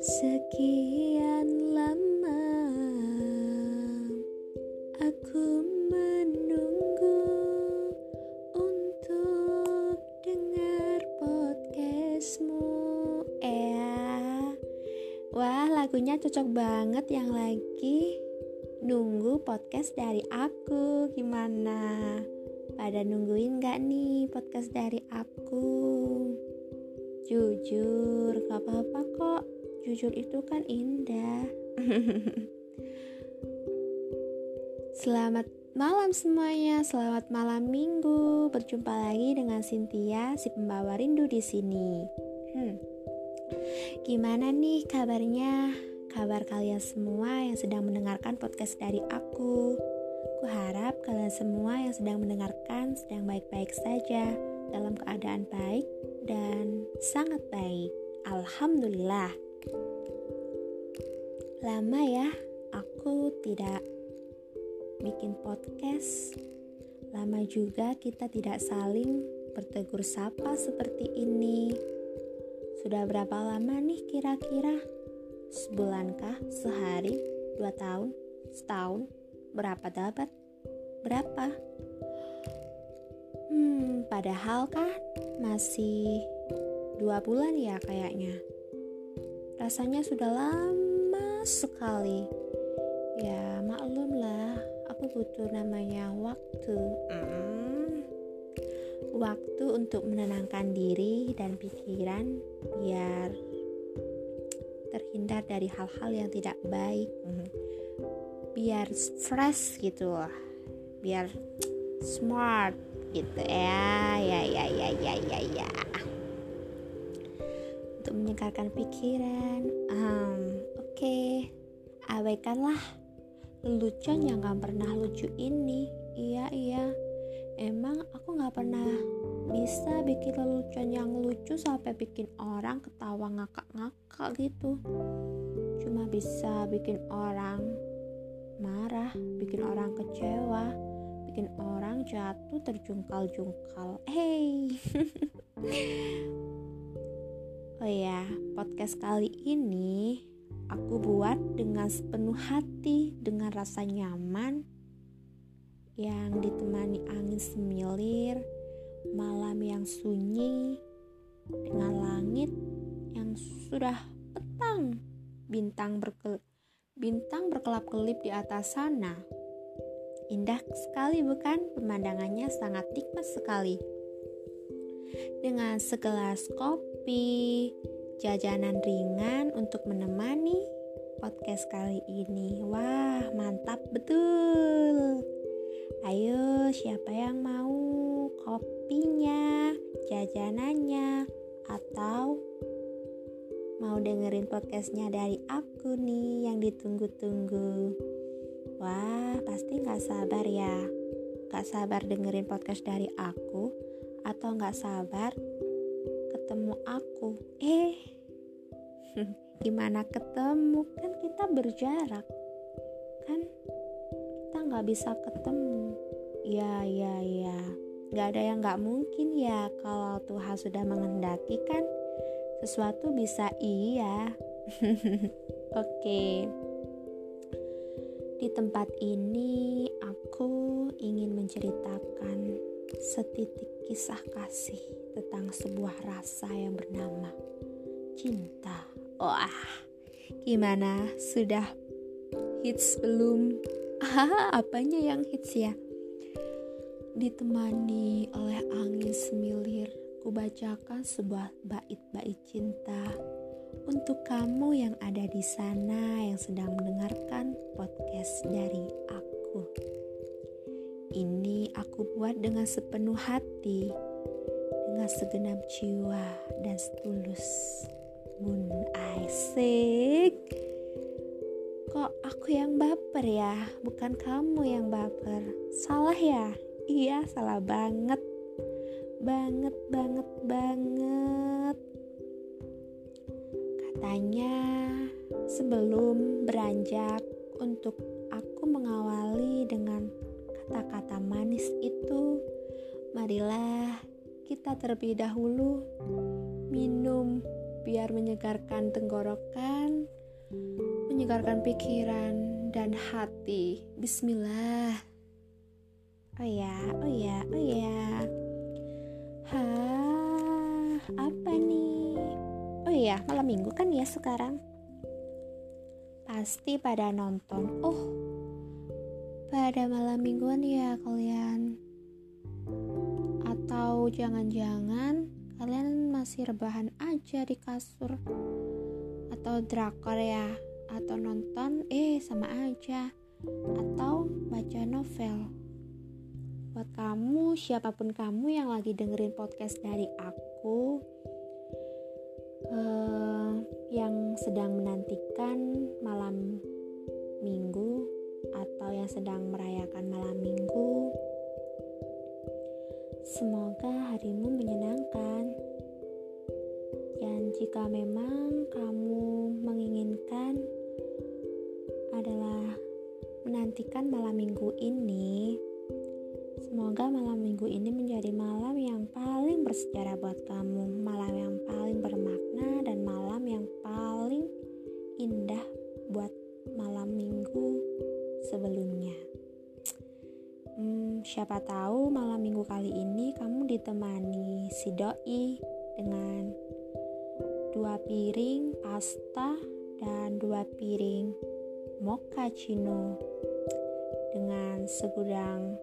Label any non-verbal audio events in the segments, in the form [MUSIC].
Sekian lama aku menunggu untuk dengar podcastmu. Eh, wah lagunya cocok banget yang lagi nunggu podcast dari aku. Gimana? Pada nungguin gak nih podcast dari jujur itu kan indah. [LAUGHS] Selamat malam semuanya, selamat malam minggu. Berjumpa lagi dengan Cynthia, si pembawa rindu di sini. Hmm. Gimana nih kabarnya? Kabar kalian semua yang sedang mendengarkan podcast dari aku. Ku harap kalian semua yang sedang mendengarkan sedang baik-baik saja, dalam keadaan baik dan sangat baik. Alhamdulillah. Lama ya, aku tidak bikin podcast. Lama juga kita tidak saling bertegur sapa seperti ini. Sudah berapa lama nih kira-kira? Sebulankah? Sehari? Dua tahun? Setahun? Berapa dapat? Berapa? Hmm, padahal kan masih dua bulan ya kayaknya. Rasanya sudah lama sekali. Ya maklum lah aku butuh namanya waktu. Mm. waktu untuk menenangkan diri dan pikiran biar terhindar dari hal-hal yang tidak baik. Mm. biar fresh gitu biar smart gitu. Ya ya ya ya ya ya ya. Untuk menyegarkan pikiran um, Oke, abaikanlah lelucon yang gak pernah lucu ini. Iya, iya. Emang aku gak pernah bisa bikin lelucon yang lucu sampai bikin orang ketawa ngakak-ngakak gitu. Cuma bisa bikin orang marah, bikin orang kecewa, bikin orang jatuh terjungkal-jungkal. Hey. [LAUGHS] oh ya, podcast kali ini aku buat dengan sepenuh hati, dengan rasa nyaman yang ditemani angin semilir, malam yang sunyi, dengan langit yang sudah petang, bintang berkel bintang berkelap-kelip di atas sana. Indah sekali bukan? Pemandangannya sangat nikmat sekali. Dengan segelas kopi, jajanan ringan untuk menemani podcast kali ini. Wah, mantap betul. Ayo, siapa yang mau kopinya, jajanannya, atau mau dengerin podcastnya dari aku nih yang ditunggu-tunggu? Wah, pasti gak sabar ya. Gak sabar dengerin podcast dari aku, atau gak sabar ketemu aku. Eh [LAUGHS] gimana ketemu? Kan kita berjarak. Kan kita nggak bisa ketemu. Ya ya ya. Nggak ada yang nggak mungkin ya kalau Tuhan sudah menghendaki kan? Sesuatu bisa iya. [LAUGHS] Oke. Di tempat ini aku ingin menceritakan setitik kisah kasih tentang sebuah rasa yang bernama cinta. Wah, gimana? Sudah hits belum? [LAUGHS] Ah, apanya yang hits ya? Ditemani oleh angin semilir, kubacakan sebuah bait-bait cinta untuk kamu yang ada di sana yang sedang mendengarkan podcast dari aku. Ini aku buat dengan sepenuh hati, dengan segenap jiwa dan setulus. Bun Aisik, kok aku yang baper ya, bukan kamu yang baper. Salah ya? Iya, salah banget. Banget, banget, banget. Katanya sebelum beranjak untuk aku mengawali dengan kata-kata manis itu, marilah kita terlebih dahulu minum biar menyegarkan tenggorokan, menyegarkan pikiran dan hati. Bismillah. Oh ya, oh ya, oh ya. Hah, apa nih? Oh iya, malam minggu kan ya sekarang. Pasti pada nonton. Oh, pada malam mingguan ya kalian. Atau jangan-jangan kalian masih rebahan aja di kasur. Atau drakor ya, atau nonton eh sama aja. Atau baca novel buat kamu, siapa pun kamu yang lagi dengerin podcast dari aku, uh, yang sedang menantikan malam minggu atau yang sedang merayakan malam minggu, semoga harimu menyenangkan. Dan jika memang kamu menginginkan adalah menantikan malam minggu ini, Semoga malam minggu ini menjadi malam yang paling bersejarah buat kamu, malam yang paling bermakna siapa tahu malam minggu kali ini kamu ditemani si doi dengan dua piring pasta dan dua piring mochaccino dengan segudang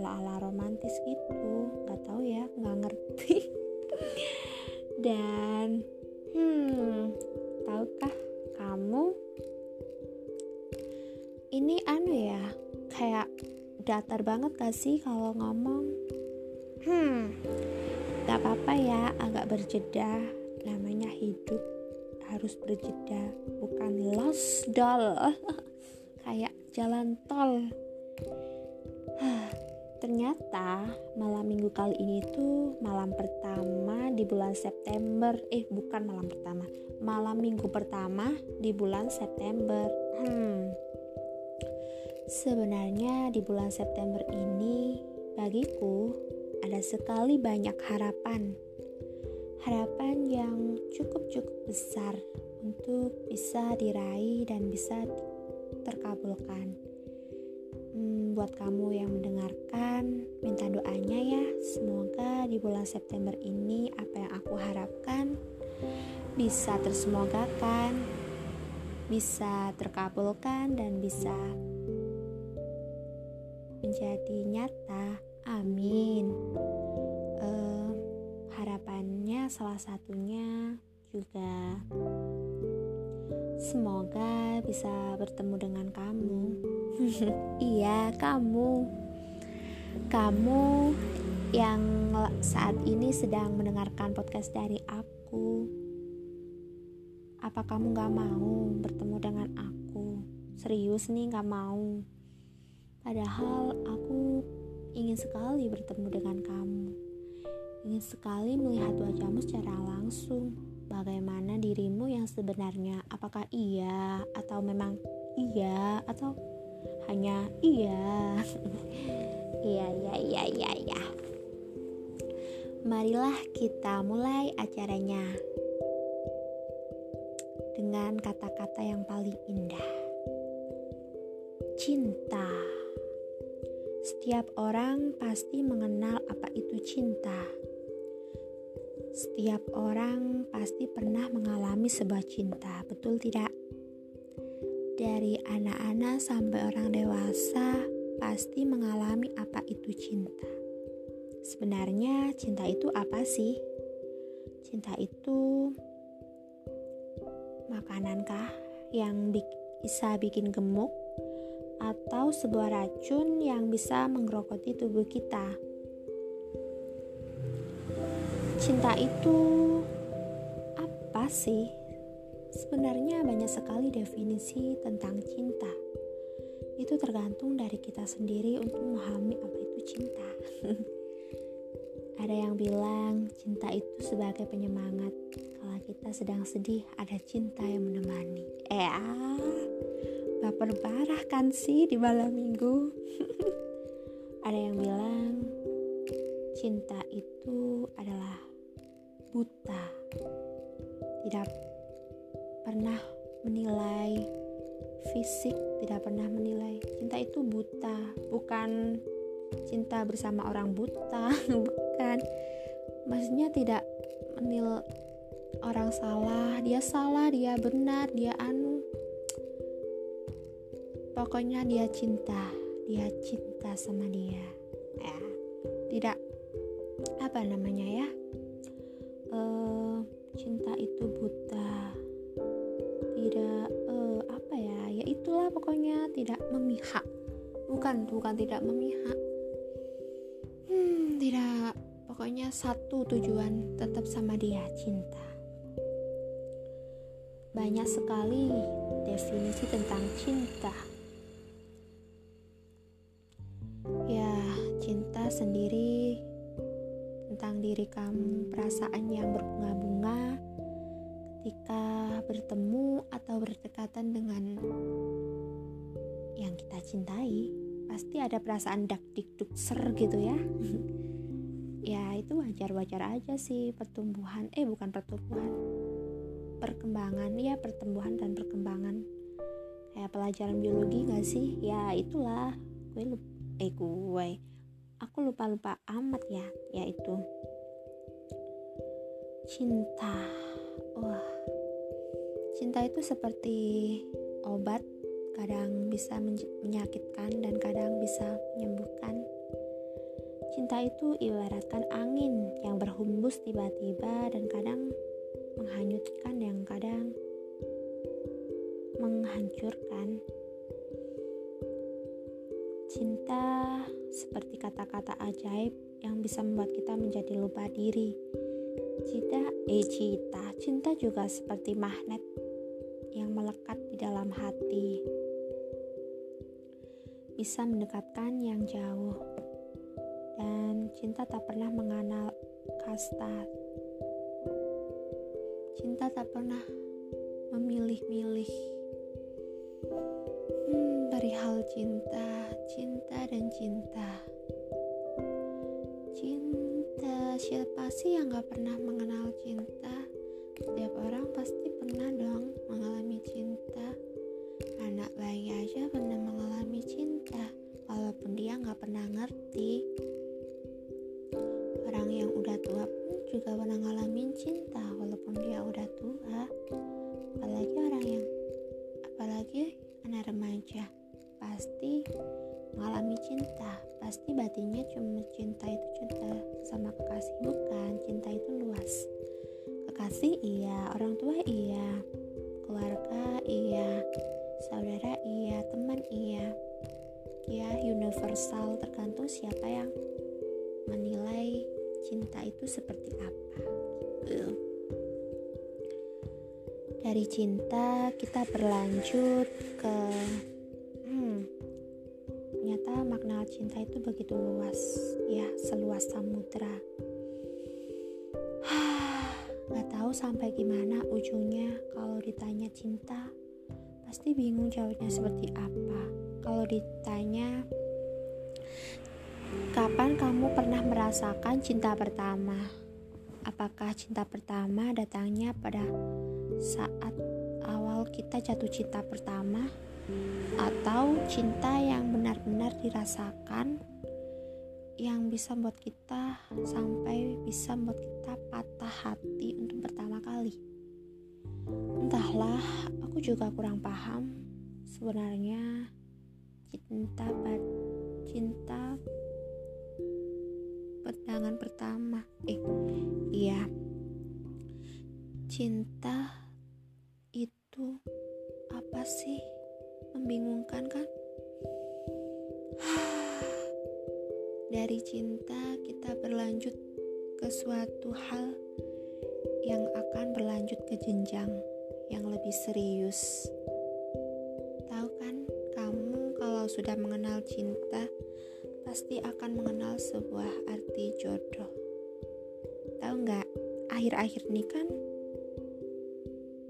ala-ala romantis gitu. Nggak tahu ya nggak ngerti. [LAUGHS] Dan hmm tahukah kamu? Ini anu ya kayak datar banget gak sih kalau ngomong? Hmm. Gak apa-apa ya agak berjeda. Namanya hidup harus berjeda bukan lost doll. [LAUGHS] Kayak jalan tol. [SIGHS] Ternyata malam minggu kali ini tuh malam pertama di bulan September. Eh bukan malam pertama. Malam minggu pertama di bulan September. Hmm sebenarnya di bulan September ini bagiku ada sekali banyak harapan harapan yang cukup-cukup besar untuk bisa diraih dan bisa terkabulkan hmm, buat kamu yang mendengarkan, minta doanya ya. Semoga di bulan September ini apa yang aku harapkan bisa tersemogakan, bisa terkabulkan dan bisa menjadi nyata. Amin. Uh, harapannya salah satunya juga semoga bisa bertemu dengan kamu [LAUGHS] iya, kamu. Kamu yang saat ini sedang mendengarkan podcast dari aku. Apa kamu gak mau bertemu dengan aku? Serius nih gak mau. Padahal aku ingin sekali bertemu dengan kamu. Ingin sekali melihat wajahmu secara langsung. Bagaimana dirimu yang sebenarnya? Apakah iya atau memang iya atau hanya iya [LAUGHS] iya iya iya iya iya marilah kita mulai acaranya dengan kata-kata yang paling indah cinta setiap orang pasti mengenal apa itu cinta setiap orang pasti pernah mengalami sebuah cinta, betul tidak? Dari anak-anak sampai orang dewasa pasti mengalami apa itu cinta. Sebenarnya cinta itu apa sih? Cinta itu makanankah yang bisa bikin gemuk atau sebuah racun yang bisa menggerogoti tubuh kita? Cinta itu apa sih? Sebenarnya banyak sekali definisi tentang cinta. Itu tergantung dari kita sendiri untuk memahami apa itu cinta. [LAUGHS] ada yang bilang cinta itu sebagai penyemangat. Kalau kita sedang sedih, ada cinta yang menemani. Eh, ah, baper parah kan sih di malam minggu. [LAUGHS] ada yang bilang cinta itu adalah buta, tidak pernah menilai fisik, tidak pernah menilai cinta itu buta, bukan cinta bersama orang buta, [LAUGHS] bukan. Maksudnya tidak menil orang salah, dia salah, dia benar, dia anu. Pokoknya dia cinta, dia cinta sama dia. Ya, tidak apa namanya ya? Uh, cinta itu buta. Tidak uh, apa ya? Ya itulah pokoknya tidak memihak. Bukan, bukan tidak memihak. Hmm, tidak pokoknya satu tujuan tetap sama dia cinta banyak sekali definisi tentang cinta. Tentang diri kamu, perasaan yang berbunga-bunga ketika bertemu atau berdekatan dengan yang kita cintai. Pasti ada perasaan dak dik duk ser gitu ya. [LAUGHS] ya, itu wajar-wajar aja sih pertumbuhan. Eh, bukan pertumbuhan perkembangan ya pertumbuhan dan perkembangan kayak pelajaran biologi gak sih ya itulah gue eh gue aku lupa lupa amat ya yaitu cinta wah cinta itu seperti obat kadang bisa menyakitkan dan kadang bisa menyembuhkan cinta itu ibaratkan angin yang berhembus tiba-tiba dan kadang menghanyutkan yang kadang menghancurkan. Cinta seperti kata-kata ajaib yang bisa membuat kita menjadi lupa diri. Cinta, eh cinta, cinta juga seperti magnet yang melekat di dalam hati. Bisa mendekatkan yang jauh. Dan cinta tak pernah mengenal kasta Cinta tak pernah memilih-milih hmm, hal cinta, cinta dan cinta. Cinta, siapa sih yang gak pernah mengenal cinta? Setiap orang pasti pernah dong ya universal tergantung siapa yang menilai cinta itu seperti apa gitu. Dari cinta kita berlanjut ke hmm, ternyata makna cinta itu begitu luas ya seluas samudra. [SIGHS] Nggak tahu sampai gimana ujungnya kalau ditanya cinta pasti bingung jawabnya seperti apa kalau ditanya kapan kamu pernah merasakan cinta pertama? Apakah cinta pertama datangnya pada saat awal kita jatuh cinta pertama? Atau cinta yang benar-benar dirasakan yang bisa membuat kita sampai bisa membuat kita patah hati untuk pertama kali? Entahlah aku juga kurang paham sebenarnya cinta cinta pandangan pertama eh iya cinta itu apa sih? Membingungkan kan? [SIGHS] Dari cinta kita berlanjut ke suatu hal yang akan berlanjut ke jenjang yang lebih serius. Sudah mengenal cinta pasti akan mengenal sebuah arti jodoh. Tahu nggak? Akhir-akhir ini kan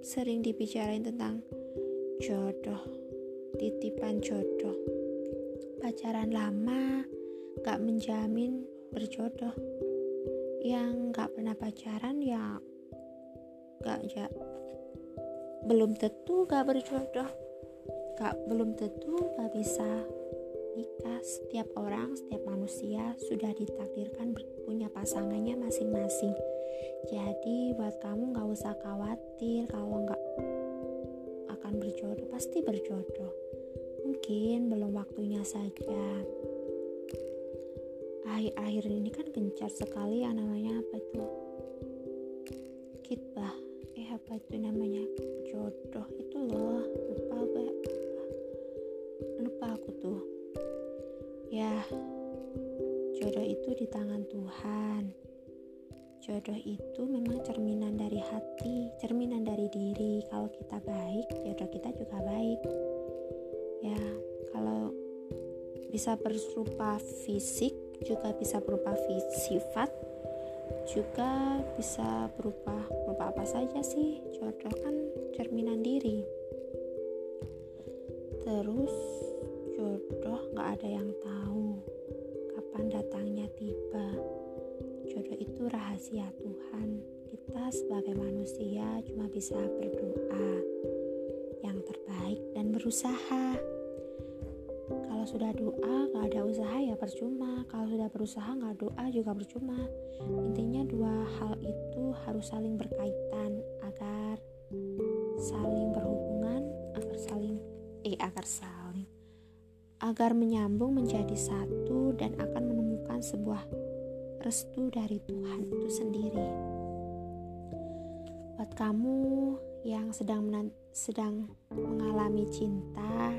sering dibicarain tentang jodoh, titipan jodoh. Pacaran lama gak menjamin berjodoh yang nggak pernah pacaran ya nggak ya belum tentu nggak berjodoh nggak belum tentu nggak bisa nikah. Setiap orang setiap manusia sudah ditakdirkan punya pasangannya masing-masing. Jadi buat kamu nggak usah khawatir kalau nggak akan berjodoh pasti berjodoh. Mungkin belum waktunya saja. Akhir-akhir ini kan gencar sekali yang namanya apa itu? Kitbah eh apa itu namanya? Jodoh. Itu loh lupa gue lupa, aku tuh. Ya jodoh itu di tangan Tuhan. Jodoh itu memang cerminan dari hati cerminan dari diri. Kalau kita baik jodoh kita juga baik. Ya kalau bisa berupa fisik juga bisa berupa sifat juga bisa berupa berupa apa saja sih. Jodoh kan cerminan diri. Terus jodoh nggak ada yang tahu kapan datangnya tiba. Jodoh itu rahasia Tuhan. Kita sebagai manusia cuma bisa berdoa yang terbaik dan berusaha. Kalau sudah doa nggak ada usaha ya percuma. Kalau sudah berusaha nggak doa juga percuma. Intinya dua hal itu harus saling berkaitan agar saling berhubungan agar saling eh agar saling agar menyambung menjadi satu dan akan menemukan sebuah restu dari Tuhan itu sendiri buat kamu yang sedang sedang mengalami cinta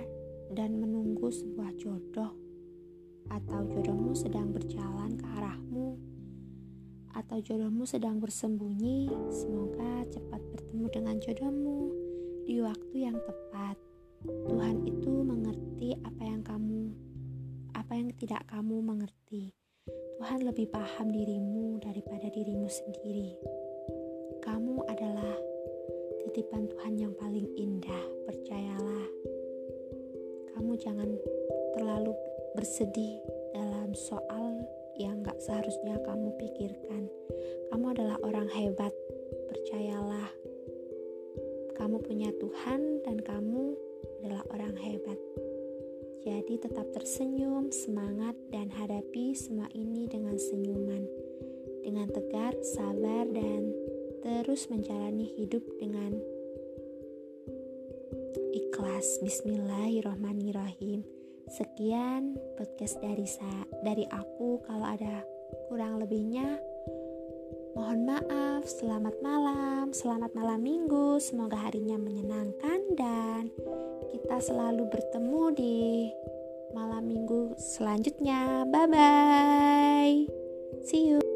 dan menunggu sebuah jodoh, atau jodohmu sedang berjalan ke arahmu, atau jodohmu sedang bersembunyi. Semoga cepat bertemu dengan jodohmu di waktu yang tepat. Tuhan itu mengerti apa yang kamu, apa yang tidak kamu mengerti. Tuhan lebih paham dirimu daripada dirimu sendiri. Kamu adalah titipan Tuhan yang paling indah, percayalah kamu jangan terlalu bersedih dalam soal yang gak seharusnya kamu pikirkan. Kamu adalah orang hebat, percayalah. Kamu punya Tuhan dan kamu adalah orang hebat. Jadi tetap tersenyum, semangat, dan hadapi semua ini dengan senyuman. Dengan tegar, sabar, dan terus menjalani hidup dengan ikhlas. Bismillahirrahmanirrahim. Sekian podcast dari sa dari aku. Kalau ada kurang lebihnya, mohon maaf. Selamat malam, selamat malam minggu. Semoga harinya menyenangkan dan kita selalu bertemu di malam minggu selanjutnya. Bye bye. See you.